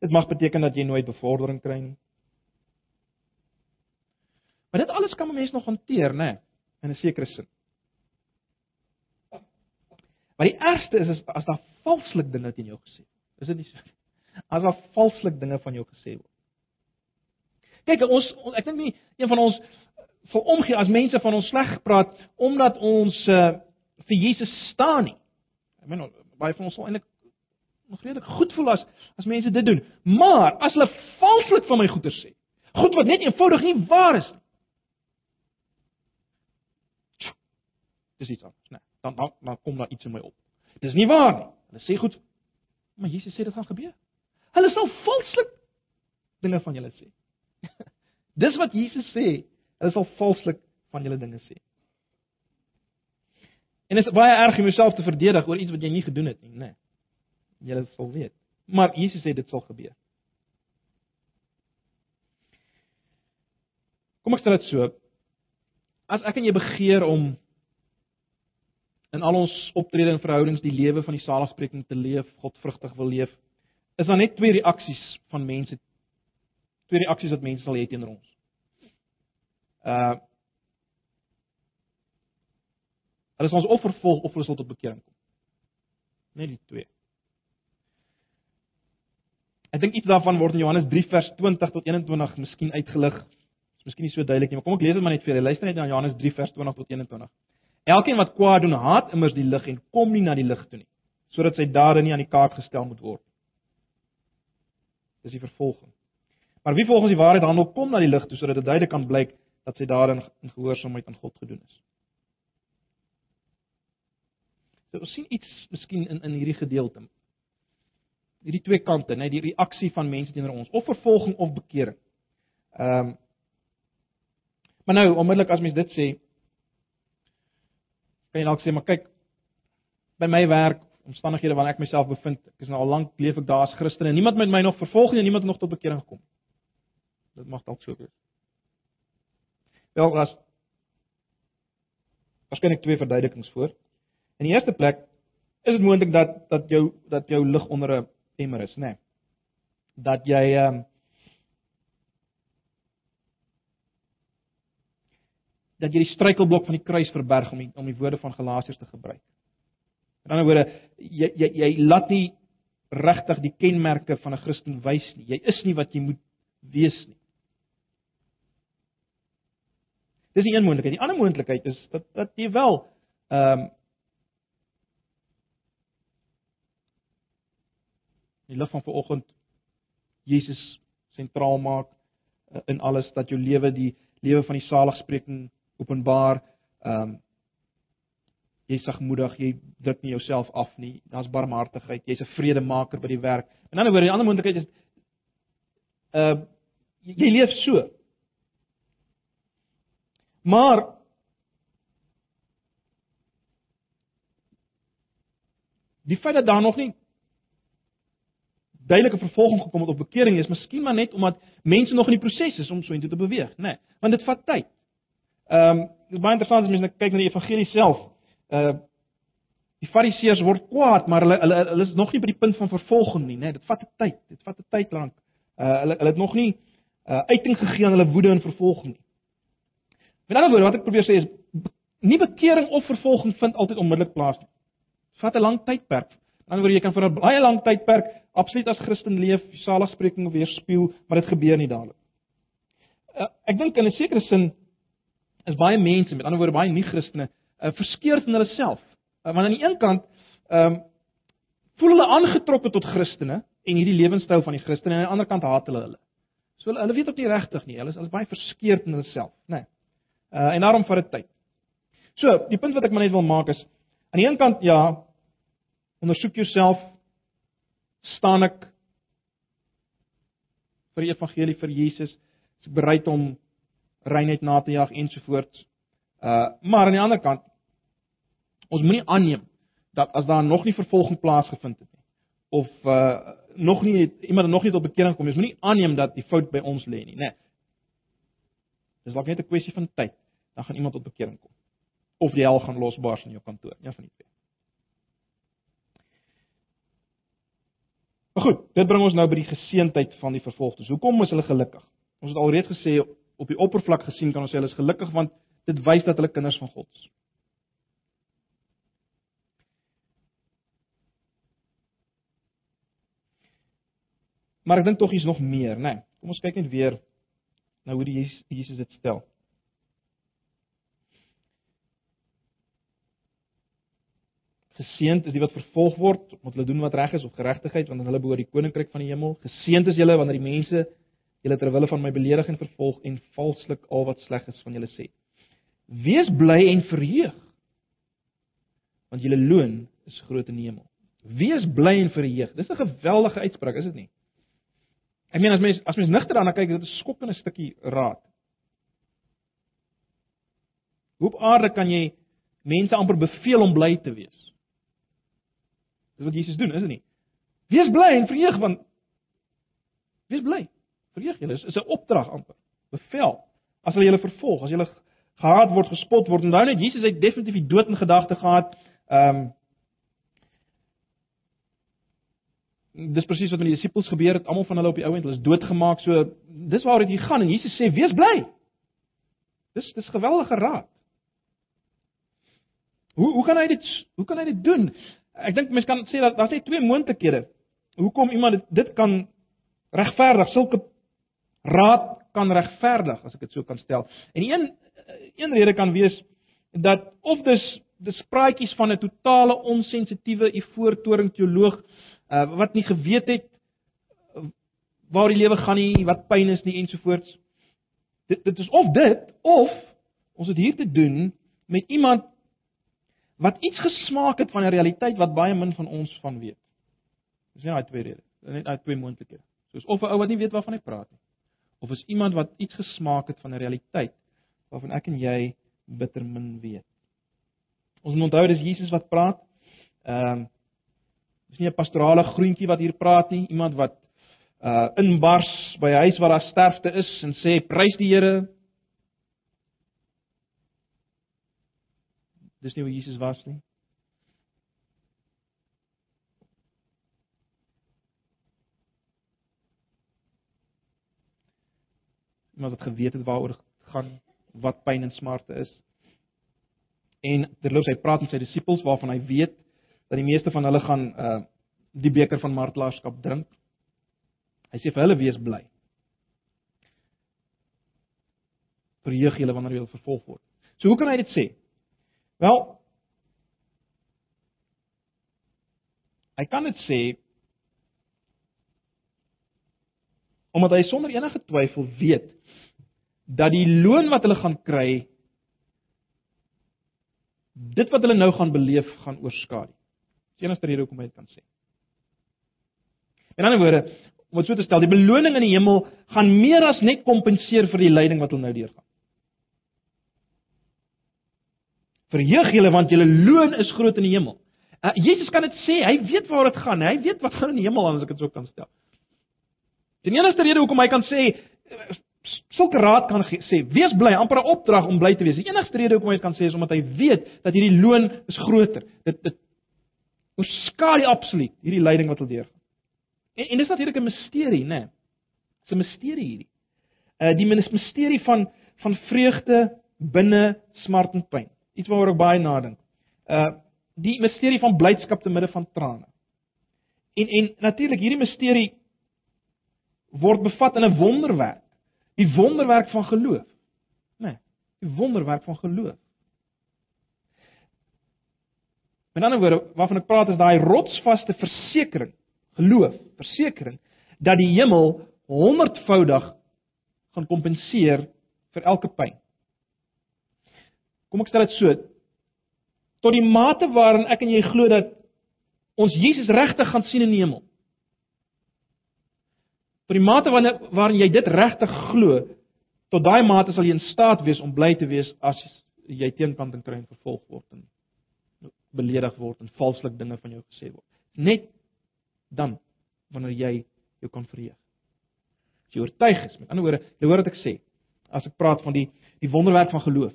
Dit mag beteken dat jy nooit bevordering kry nie. Maar dit alles kan 'n mens nog hanteer, né, in 'n sekere sin. Maar die ergste is, is as daar valslik dinge teen jou gesê word. Is dit nie so? As daar valslik dinge van jou gesê word. Kyk, ons ek dink nie een van ons vir omgee as mense van ons sleg gepraat omdat ons uh, vir Jesus staan nie. Ek meen baie van ons sal eintlik nog redelik goed voel as as mense dit doen. Maar as hulle valslik van my goeie sê, goed wat net eenvoudig nie waar is nie. dis iets anders, né? Nee, dan dan dan kom daar iets in my op. Dis nie waar nie. Hulle sê goed, maar Jesus sê dit gaan gebeur. Hulle sal valslik dinge van julle sê. [LAUGHS] dis wat Jesus sê. Hulle sal valslik van julle dinge sê. En dit is baie erg om jouself te verdedig oor iets wat jy nie gedoen het nie, né? Nee. Jy sal weet. Maar Jesus sê dit sal gebeur. Kom ek stel dit so. As ek en jy begeer om in al ons optrede en verhoudings die lewe van die saligspreking te leef, godvrugtig wil leef, is daar net twee reaksies van mense. Twee reaksies wat mense sal hê teenoor ons. Uh Hulle sal ons of vervolg of hulle sal tot bekering kom. Net die twee. Ek dink iets daarvan word in Johannes 3 vers 20 tot 21 miskien uitgelig. Dit is miskien nie so duidelik nie, maar kom ek lees dit maar net vir julle. Luister net na Johannes 3 vers 20 tot 21. Elkeen wat kwaad doen, haat immers die lig en kom nie na die lig toe nie, sodat sy dade nie aan die kaak gestel moet word. Dis die vervolging. Maar wie volgens die waarheid handel, kom na die lig toe sodat dit duidelik kan blyk dat sy dade in gehoorsaamheid aan God gedoen is. So ons sien iets miskien in in hierdie gedeelte. Hierdie twee kante, net die reaksie van mense teenoor ons, of vervolging of bekering. Ehm um, Maar nou, onmiddellik as mens dit sê, kan jy dalk sê maar kyk by my werk omstandighede waarin ek myself bevind ek is nou al lank leef ek daar as Christen en niemand met my nog vervolg nie en niemand nog tot bekering gekom dit mag dalk so wees wel as waarskynlik twee verduidelikinge voor in die eerste plek is dit moontlik dat dat jou dat jou lig onder 'n emmer is nê nee. dat jy ehm um, dat jy die struikelblok van die kruis verberg om die, om die woorde van Galasiërs te gebruik. Met ander woorde, jy jy jy laat nie regtig die kenmerke van 'n Christen wys nie. Jy is nie wat jy moet wees nie. Dis die een moontlikheid. Die ander moontlikheid is dat dat jy wel ehm um, die lig van vanoggend Jesus sentraal maak uh, in alles dat jou lewe die lewe van die saligspreking openbaar. Ehm um, jy sagmoedig, jy druk nie jouself af nie. Daar's barmhartigheid. Jy's 'n vredemaker by die werk. In ander woorde, die ander moontlikheid is uh jy leef so. Maar die feit dat daar nog nie duidelike vervolging gekom het op bekering is, miskien maar net omdat mense nog in die proses is om so intoe te beweeg, nê. Nee, want dit vat tyd. Ehm um, dit is baie interessant as mense kyk na die evangelie self. Uh die fariseërs word kwaad, maar hulle hulle hulle is nog nie by die punt van vervolging nie, nê. Nee, dit vat 'n tyd. Dit vat 'n tyd lank. Uh hulle hulle het nog nie uh uiting gegee aan hulle woede en vervolging nie. Met ander woorde, wat ek probeer sê is nie bekering of vervolging vind altyd onmiddellik plaas nie. Dit vat 'n lang tydperk. Met ander woorde, jy kan vir 'n baie lang tydperk absoluut as Christen leef, saligspreking weerspieël, maar dit gebeur nie dadelik. Uh, ek dink in 'n sekere sin is baie mense, met ander woorde baie nie-Christene, uh, verskeurd in hulle self. Uh, want aan die een kant, ehm um, voel hulle aangetrokke tot Christene en hierdie lewenstyl van die Christene en aan die ander kant haat hulle hulle. So hulle, hulle weet ook nie regtig nie. Hulle is, hulle is baie verskeurd in hulle self, né? Nee. Uh en daarom vat dit tyd. So, die punt wat ek maar net wil maak is aan die een kant ja, ondersoek jouself staan ek vir die evangelie vir Jesus, is bereid om reinheid na te jag ensovoorts. Uh maar aan die ander kant ons moenie aanneem dat as daar nog nie vervolging plaasgevind het nie of uh nog nie iemand nog nie tot bekering kom, ons moenie aanneem dat die fout by ons lê nie, né? Nee. Dis dalk net 'n kwessie van tyd, dan gaan iemand tot bekering kom. Of die hel gaan losbars in jou kantoor, een van die twee. Maar goed, dit bring ons nou by die geseentheid van die vervolgdes. Hoekom is hulle gelukkig? Ons het alreeds gesê op die oppervlak gesien kan ons sê hulle is gelukkig want dit wys dat hulle kinders van God is. Maar ek dink tog hier's nog meer, né? Nee, kom ons kyk net weer na hoe die Jesus, Jesus dit stel. Geseend is die wat vervolg word omdat hulle doen wat reg is of geregtigheid want hulle behoort die koninkryk van die hemel. Geseend is julle wanneer die mense julle ter wille van my beledig en vervolg en valslik al wat sleg is van julle sê. Wees bly en verheug want julle loon is groot in die hemel. Wees bly en verheug. Dis 'n geweldige uitspraak, is dit nie? Ek meen as mens as mens nigter daarna kyk, dit is 'n skokkende stukkie raad. Hoe op aarde kan jy mense amper beveel om bly te wees? Dis wat Jesus doen, is dit nie? Wees bly en verheug want wees bly. Verheug julle, is 'n opdrag amper. Bevel. As hulle julle vervolg, as julle gehaat word, gespot word, onthou net Jesus het definitief die dood in gedagte gehad. Ehm um, Dis presies wat met die disippels gebeur het. Almal van hulle op die ou end, hulle is doodgemaak. So dis waaroor dit gaan en Jesus sê: "Wees bly." Dis dis geweldige raad. Hoe hoe kan hy dit hoe kan hy dit doen? Ek dink mense kan sê dat daar is twee moontlikhede. Hoekom iemand dit, dit kan regverdig, sulke raad kan regverdig as ek dit so kan stel. En een een rede kan wees dat of dis dis praatjies van 'n totale onsensitiewe ivoortoring teoloog uh, wat nie geweet het waar die lewe gaan nie, wat pyn is nie ensovoorts. Dit dit is of dit of ons het hier te doen met iemand wat iets gesmaak het van 'n realiteit wat baie min van ons van weet. Dis net daai twee redes. Net daai twee moontlikhede. Soos of 'n ou wat nie weet waarvan hy praat nie, of is iemand wat iets gesmaak het van 'n realiteit waarvan ek en jy bitter min weet. Ons moet onthou dis Jesus wat praat. Ehm um, dis nie 'n pastorale groentjie wat hier praat nie, iemand wat uh inbars by 'n huis waar daar sterfte is en sê prys die Here, Dis nie hoe Jesus was nie. Maar wat geweet het waaroor gaan wat pyn en smarte is. En terloops hy praat met sy disippels waarvan hy weet dat die meeste van hulle gaan uh die beker van martelaarskap drink. Hy sê vir hulle wees bly. Verheug julle wanneer julle vervolg word. So hoe kan hy dit sê? Wel Hy kan dit sê omdat hy sonder enige twyfel weet dat die loon wat hulle gaan kry dit wat hulle nou gaan beleef gaan oorskadu. Dis enigste rede hoekom hy dit kan sê. In ander woorde, om dit so te stel, die beloning in die hemel gaan meer as net kompenseer vir die lyding wat hulle nou deurgaan. Verheug julle want julle loon is groot in die hemel. Uh, Jesus kan dit sê, hy weet waar dit gaan, hy weet wat gaan in die hemel as ek dit so kan stel. Die enigste rede hoekom hy kan sê sulke raad kan sê, wees bly, amper 'n opdrag om bly te wees. Die enigste rede hoekom hy kan sê is omdat hy weet dat hierdie loon is groter. Dit dit oorskry absoluut hierdie lyding wat hulle deurgaan. En, en dis natuurlik 'n misterie, né? Nee. Dis 'n misterie hierdie. Uh die misterie van van vreugde binne smart en pyn. Iets waaroor ek baie nadink. Uh die misterie van blydskap te midde van trane. En en natuurlik hierdie misterie word bevat in 'n wonderwerk. Die wonderwerk van geloof. Né? Nee, die wonderwerk van geloof. Met ander woorde, waarvan ek praat is daai rotsvaste versekering, geloof, versekering dat die hemel honderdvoudig gaan kompenseer vir elke pyn. Kom ek stel dit so, tot die mate waarin ek en jy glo dat ons Jesus regtig gaan sien in die hemel. Tot die mate wanneer waarin jy dit regtig glo, tot daai mate sal jy in staat wees om bly te wees as jy teenkant en kry en vervolg word en beledig word en valslik dinge van jou gesê word. Net dan wanneer jy jou kan verheug. As jy oortuig is, met ander woorde, jy hoor wat ek sê, as ek praat van die die wonderwerk van geloof.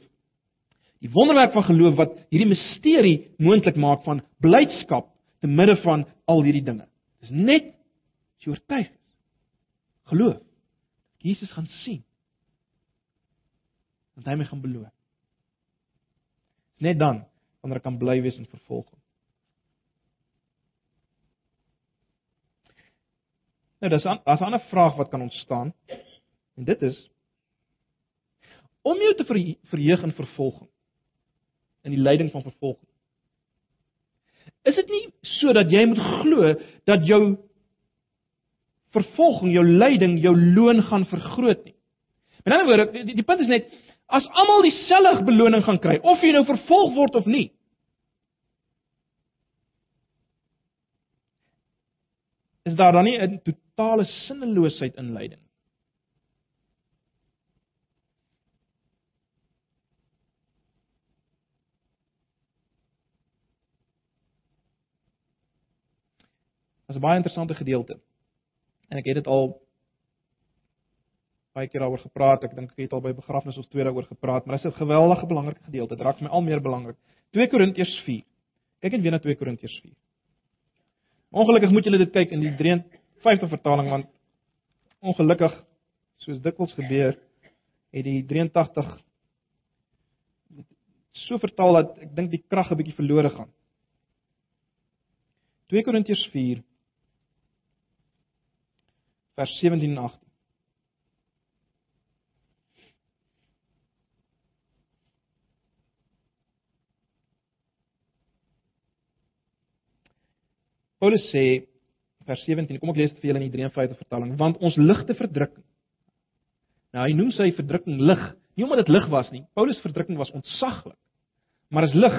Die wonderwerk van geloof wat hierdie misterie moontlik maak van blydskap te midde van al hierdie dinge. Dis net as jy oortuig is. Geloof. Jesus gaan sien. Want hy my gaan beloon. Net dan wanneer ek kan bly wees in vervolging. Nou, dis 'n as 'n ander vraag wat kan ontstaan. En dit is om jou te verheug in vervolging in die lyding van vervolging. Is dit nie sodat jy moet glo dat jou vervolging, jou lyding, jou loon gaan vergroot nie? Met ander woorde, die, die punt is net as almal dieselfde beloning gaan kry, of jy nou vervolg word of nie. Is daar dan nie 'n totale sinneloosheid in lyding? is 'n baie interessante gedeelte. En ek het dit al baie keer daaroor gepraat. Ek dink ek het al by begrafnis of twee daaroor gepraat, maar dit is 'n geweldige belangrike gedeelte. Dit raak vir my al meer belangrik. 2 Korintiërs 4. Kyk net weer na 2 Korintiërs 4. Ongelukkig moet julle dit kyk in die 53 vertaling want ongelukkig soos dikwels gebeur het die 83 so vertaal dat ek dink die krag 'n bietjie verlore gaan. 2 Korintiërs vers 17 en 18. Paulus sê vers 17, kom ek lees dit vir julle in die 53 vertaling, want ons ligte verdrukking. Nou hy noem sy verdrukking lig, nie omdat dit lig was nie. Paulus verdrukking was ontsaglik. Maar is lig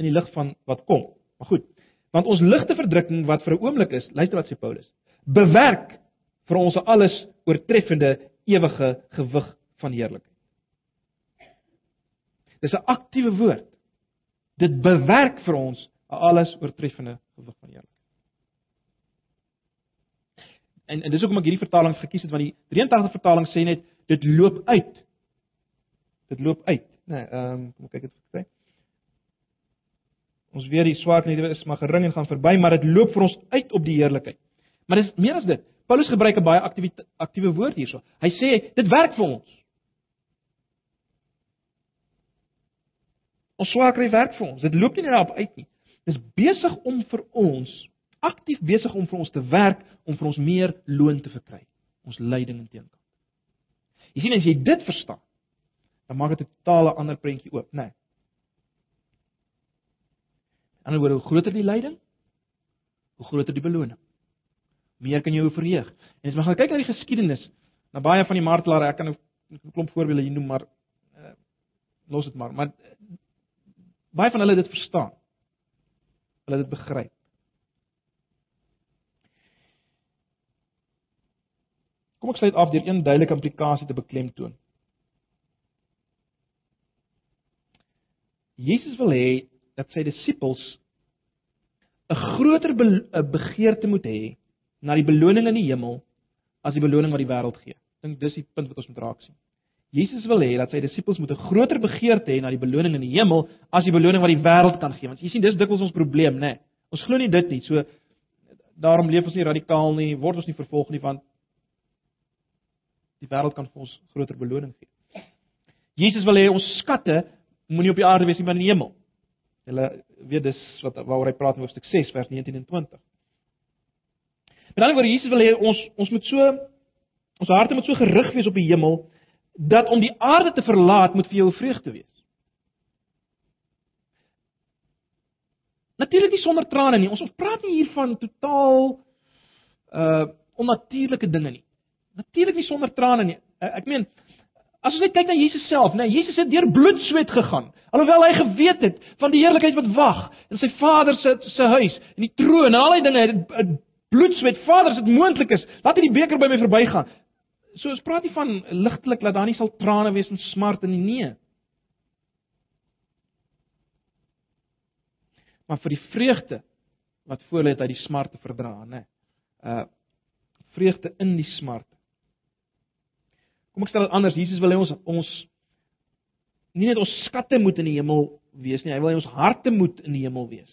in die lig van wat kom. Maar goed, want ons ligte verdrukking wat vir 'n oomblik is, luister wat sê Paulus, bewerk vir ons alles oortreffende ewige gewig van heerlikheid. Dis 'n aktiewe woord. Dit bewerk vir ons 'n alles oortreffende gewig van heerlikheid. En, en dis hoekom ek hierdie vertaling gekies het want die 83 vertaling sê net dit loop uit. Dit loop uit? Nee, ehm um, kom kyk dit my. Ons weer die swaar nie is maar gering en gaan verby, maar dit loop vir ons uit op die heerlikheid. Maar dis meer as dit. Paulus gebruik 'n baie aktiewe aktiewe woord hierso. Hy sê dit werk vir ons. Ons swaar kry werk vir ons. Dit loop nie net op uit nie. Dis besig om vir ons aktief besig om vir ons te werk om vir ons meer loon te verkry. Ons lyding in teenkant. Jy sien as jy dit verstaan, dan maak dit 'n totale ander prentjie oop, né? Nee. En dan word hoe groter die lyding, hoe groter die beloning. Meer kan jy hoe verheug. En as jy gaan kyk na die geskiedenis, na baie van die martelare, ek kan nou 'n klomp voorbeelde hier noem, maar uh, los dit maar, maar uh, baie van hulle dit verstaan. Hulle dit begryp. Kom ek sluit af deur een duidelike implikasie te beklemtoon. Jesus wil hê dat sy disippels 'n groter be begeerte moet hê na die beloning in die hemel as die beloning wat die wêreld gee. Ek dink dis die punt wat ons moet raak sien. Jesus wil hê dat sy disippels moet 'n groter begeerte hê na die beloning in die hemel as die beloning wat die wêreld kan gee. Want jy sien dis dikwels ons probleem, né? Nee. Ons glo nie dit nie. So daarom leef ons nie radikaal nie, word ons nie vervolg nie want die wêreld kan vir ons groter beloning gee. Jesus wil hê ons skatte moenie op die aarde wees nie, maar in die hemel. Julle weet dis wat waaroor hy praat in hoofstuk 6 vers 19 en 20. Met ander woorde Jesus wil hê ons ons moet so ons harte moet so gerig wees op die hemel dat om die aarde te verlaat moet vir jou vreugde wees. Natuurlik nie sonder trane nie. Ons ons praat nie hier van totaal uh onnatuurlike dinge nie. Natuurlik nie sonder trane nie. Uh, ek meen as ons net kyk na Jesus self, nee, Jesus het deur bloedsweet gegaan. Alhoewel hy geweet het van die heerlikheid wat wag in sy Vader se se huis en die troon al die dinge, het bloedsweet. Vader, as dit moontlik is, laat hierdie beker by my verbygaan. So ons praat nie van ligtelik dat daar nie sal trane wees en smart in die nee. Maar vir die vreugde wat voor lê het uit die smart te verdra, nê. Uh vreugde in die smart. Kom ek stel dit anders. Jesus wil hê ons ons nie net ons skatte moet in die hemel wees nie, hy wil hê ons harte moet in die hemel wees.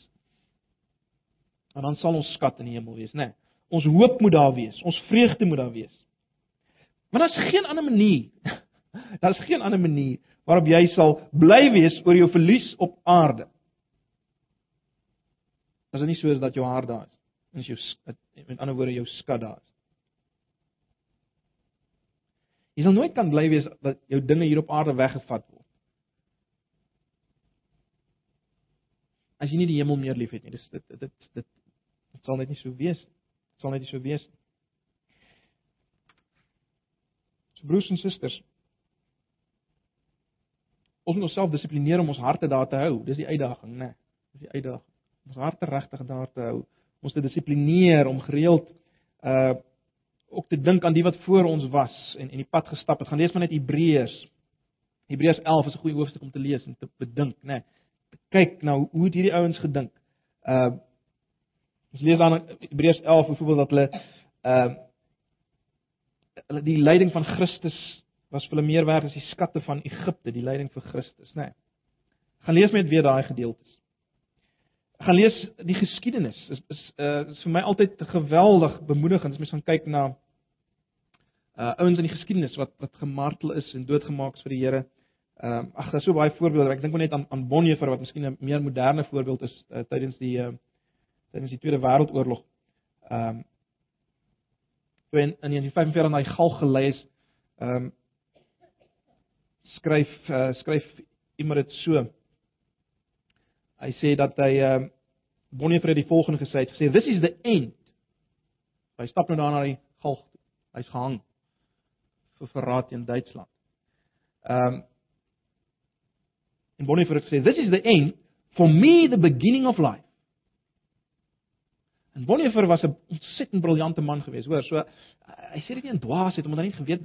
En dan sal ons skat in die hemel wees, né? Ons hoop moet daar wees, ons vreugde moet daar wees. Maar daar's geen ander manier. [LAUGHS] Daar's geen ander manier waarop jy sal bly wees oor jou verlies op aarde. As dit nie so is dat jou hart daar is, en as jou met ander woorde jou skat daar is. Jy sal nooit kan bly wees dat jou dinge hier op aarde weggevat word. As jy nie die hemel meer liefhet nie, dis dit dit dit dit sal net nie so wees. Dit sal net nie so wees nie. So broers en susters, ons moet onsself dissiplineer om ons harte daar te hou. Dis die uitdaging, né? Nee, dis die uitdaging. Ons harte regtig daar te hou. Ons te dissiplineer om gereeld uh ook te dink aan die wat voor ons was en en die pad gestap het. Gaan lees maar net Hebreërs. Hebreërs 11 is 'n goeie hoofstuk om te lees en te bedink, né? Nee, kyk nou hoe het hierdie ouens gedink. Uh ons lees dan Hebreërs 11 byvoorbeeld dat hulle uh hulle die lyding van Christus was vir hulle meer werd as die skatte van Egipte, die lyding vir Christus, né? Nee. Gaan lees met weer daai gedeeltes. Gaan lees die geskiedenis. Is is uh is vir my altyd geweldig bemoedigend as mens gaan kyk na uh ouens in die geskiedenis wat wat gemartel is en doodgemaak is vir die Here. Ehm uh, ag, daar's so baie voorbeelde. Ek dink maar net aan aan Bonhoeffer wat miskien 'n meer moderne voorbeeld is uh, tydens die uh tydens die Tweede Wêreldoorlog. Ehm um, when in 1945 na die galg gelei is, ehm um, skryf uh, skryf dit so. Hy sê dat hy ehm uh, Bonhoeffer het die volgende gesê, het gesê this is the end. Hy stap nou daar na die galg. Hy's gehang vir verraad teen Duitsland. Ehm um, en Bonhoeffer het gesê this is the end for me the beginning of life. En Bonhoeffer was 'n ontsettend briljante man geweest, hoor. So hy sê dit nie in dwaasheid omdat hy nie geweet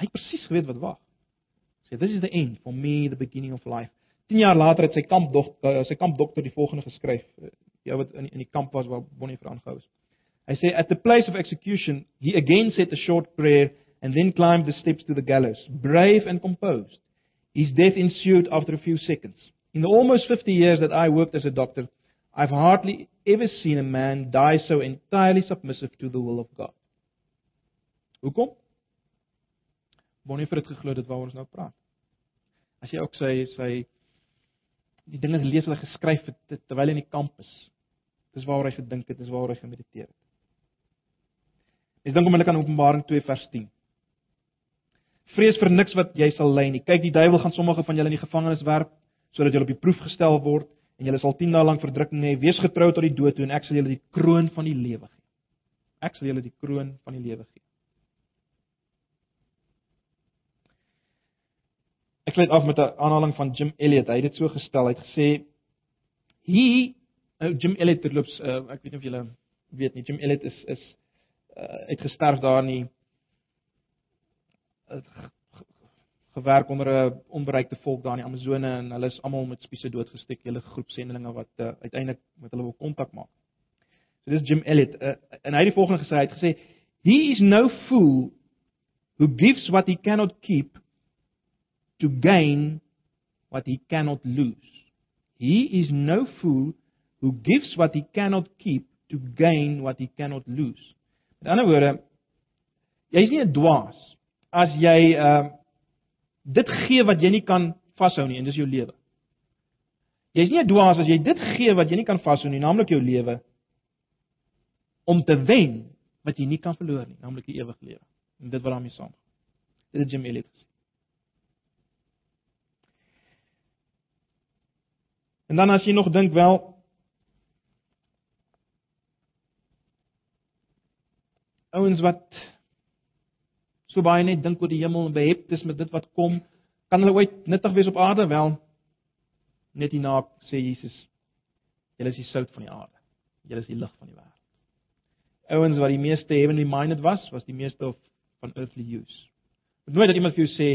hy presies geweet wat wag. Sê this is the end for me the beginning of life. 10 jaar later het sy kampdokter uh, sy kampdokter die volgende geskryf. Uh, ja wat in in die kamp was waar Bonhoeffer aangehou is. Hy sê at the place of execution he again said a short prayer and then climbed the steps to the gallows, brave and composed. His death ensued after a few seconds. In the almost 50 years that I worked as a doctor, I've hardly ever seen a man die so entirely submissive to the will of God. Hoekom? Bonnie het geglo dit waaroor ons nou praat. As jy ook sy sy die dinge lees hulle geskryf het terwyl hy in die kamp is. Dis waaroor hy gedink het, dis waaroor hy gemediteer het. Ek dink onmiddellik aan Openbaring 2 vers 10. Vrees vir niks wat jy sal ly nie. Kyk, die duiwel gaan sommige van julle in die gevangenis werp sodat julle op die proef gestel word en julle sal 10 dae lank verdrukking hê. Wees getrou tot die dood toe en ek sal julle die kroon van die lewe gee. Ek sal julle die kroon van die lewe gee. Ek sluit af met 'n aanhaling van Jim Elliot. Hy het dit so gestel. Hy het gesê he uh, Jim Elliot terloops uh, ek weet nie of julle weet nie. Jim Elliot is is uh, het gesterf daar nie gewerk onder 'n onbereikte volk daar in die Amazone en hulle is almal met spiese doodgesteek, hele groep sendelinge wat uh, uiteindelik met hulle wil kontak maak. So dis Jim Elliot uh, en hy het die volgende gesê, hy het gesê he is no fool who gives what he cannot keep to gain what he cannot lose. He is no fool who gives what he cannot keep to gain what he cannot lose. Met ander woorde, jy is nie 'n dwaas as jy uh dit gee wat jy nie kan vashou nie en dis jou lewe. Jy's nie 'n dwaas as jy dit gee wat jy nie kan vashou nie, naamlik jou lewe om te wen wat jy nie kan verloor nie, naamlik die ewige lewe. En dit wat daarmee saam. Dit het Jim Elliot gesê. En dan as jy nog dink wel ouens wat so baie net dink oor die hemel en behept is met dit wat kom, kan hulle ooit nuttig wees op aarde wel? Net hierna sê Jesus, julle is die sout van die aarde. Julle is die lig van die wêreld. Ouens wat die meeste heavenly minded was, was die meeste of van earthly use. Moet nooit dat iemand vir jou sê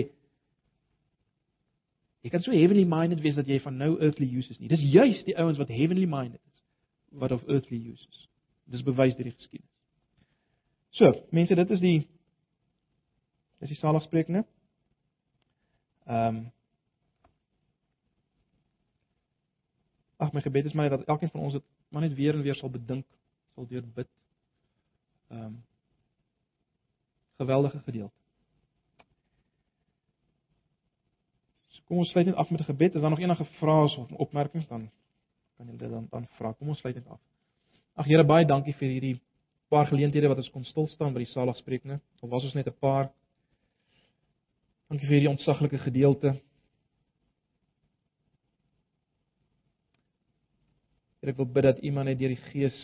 Jy kan so heavenly minded wees dat jy van nou earthly use is nie. Dis juis die ouens wat heavenly minded is wat of earthly use is. Dis bewys deur die geskiedenis. So, mense, dit is die dis die saligsprekinge. Ehm um, Ag my gebed is maar dat elkeen van ons dit maar net weer en weer sal bedink, sal weer bid. Ehm um, geweldige gedeelte. Kom ons sluit net af met 'n gebed. As daar nog enige vrae is of opmerkings dan kan julle dit dan dan vra. Kom ons sluit net af. Ag Here, baie dankie vir hierdie paar geleenthede wat ons kon stil staan by die saligsprekinge. Al was ons net 'n paar. Dankie vir hierdie ontsaglike gedeelte. Here, ek wil bid dat iemand net deur die Gees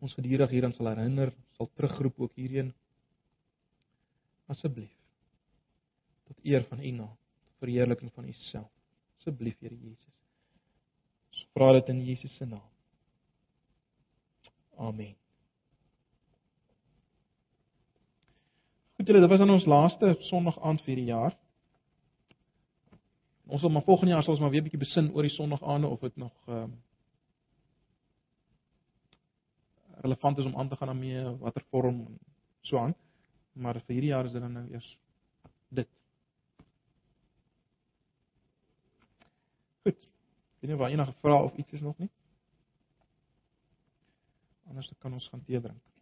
ons gedurig hieraan sal herinner, sal terugroep ook hierheen. Asseblief. Tot eer van U naam verheerliking van Uself. Asseblief, Here Jesus. Ons vra dit in Jesus se naam. Amen. Goed, julle, dit was aan ons laaste Sondag aand vir die jaar. Ons sal maar volgende jaar sal ons maar weer 'n bietjie besin oor die Sondag aande of dit nog ehm um, relevant is om aan te gaan daarmee, watter vorm en so aan. Maar vir hierdie jaar is dit dan nou eers dit. Weet nie of daar enige vrae of iets is nog nie. Anders kan ons gaan tee drink.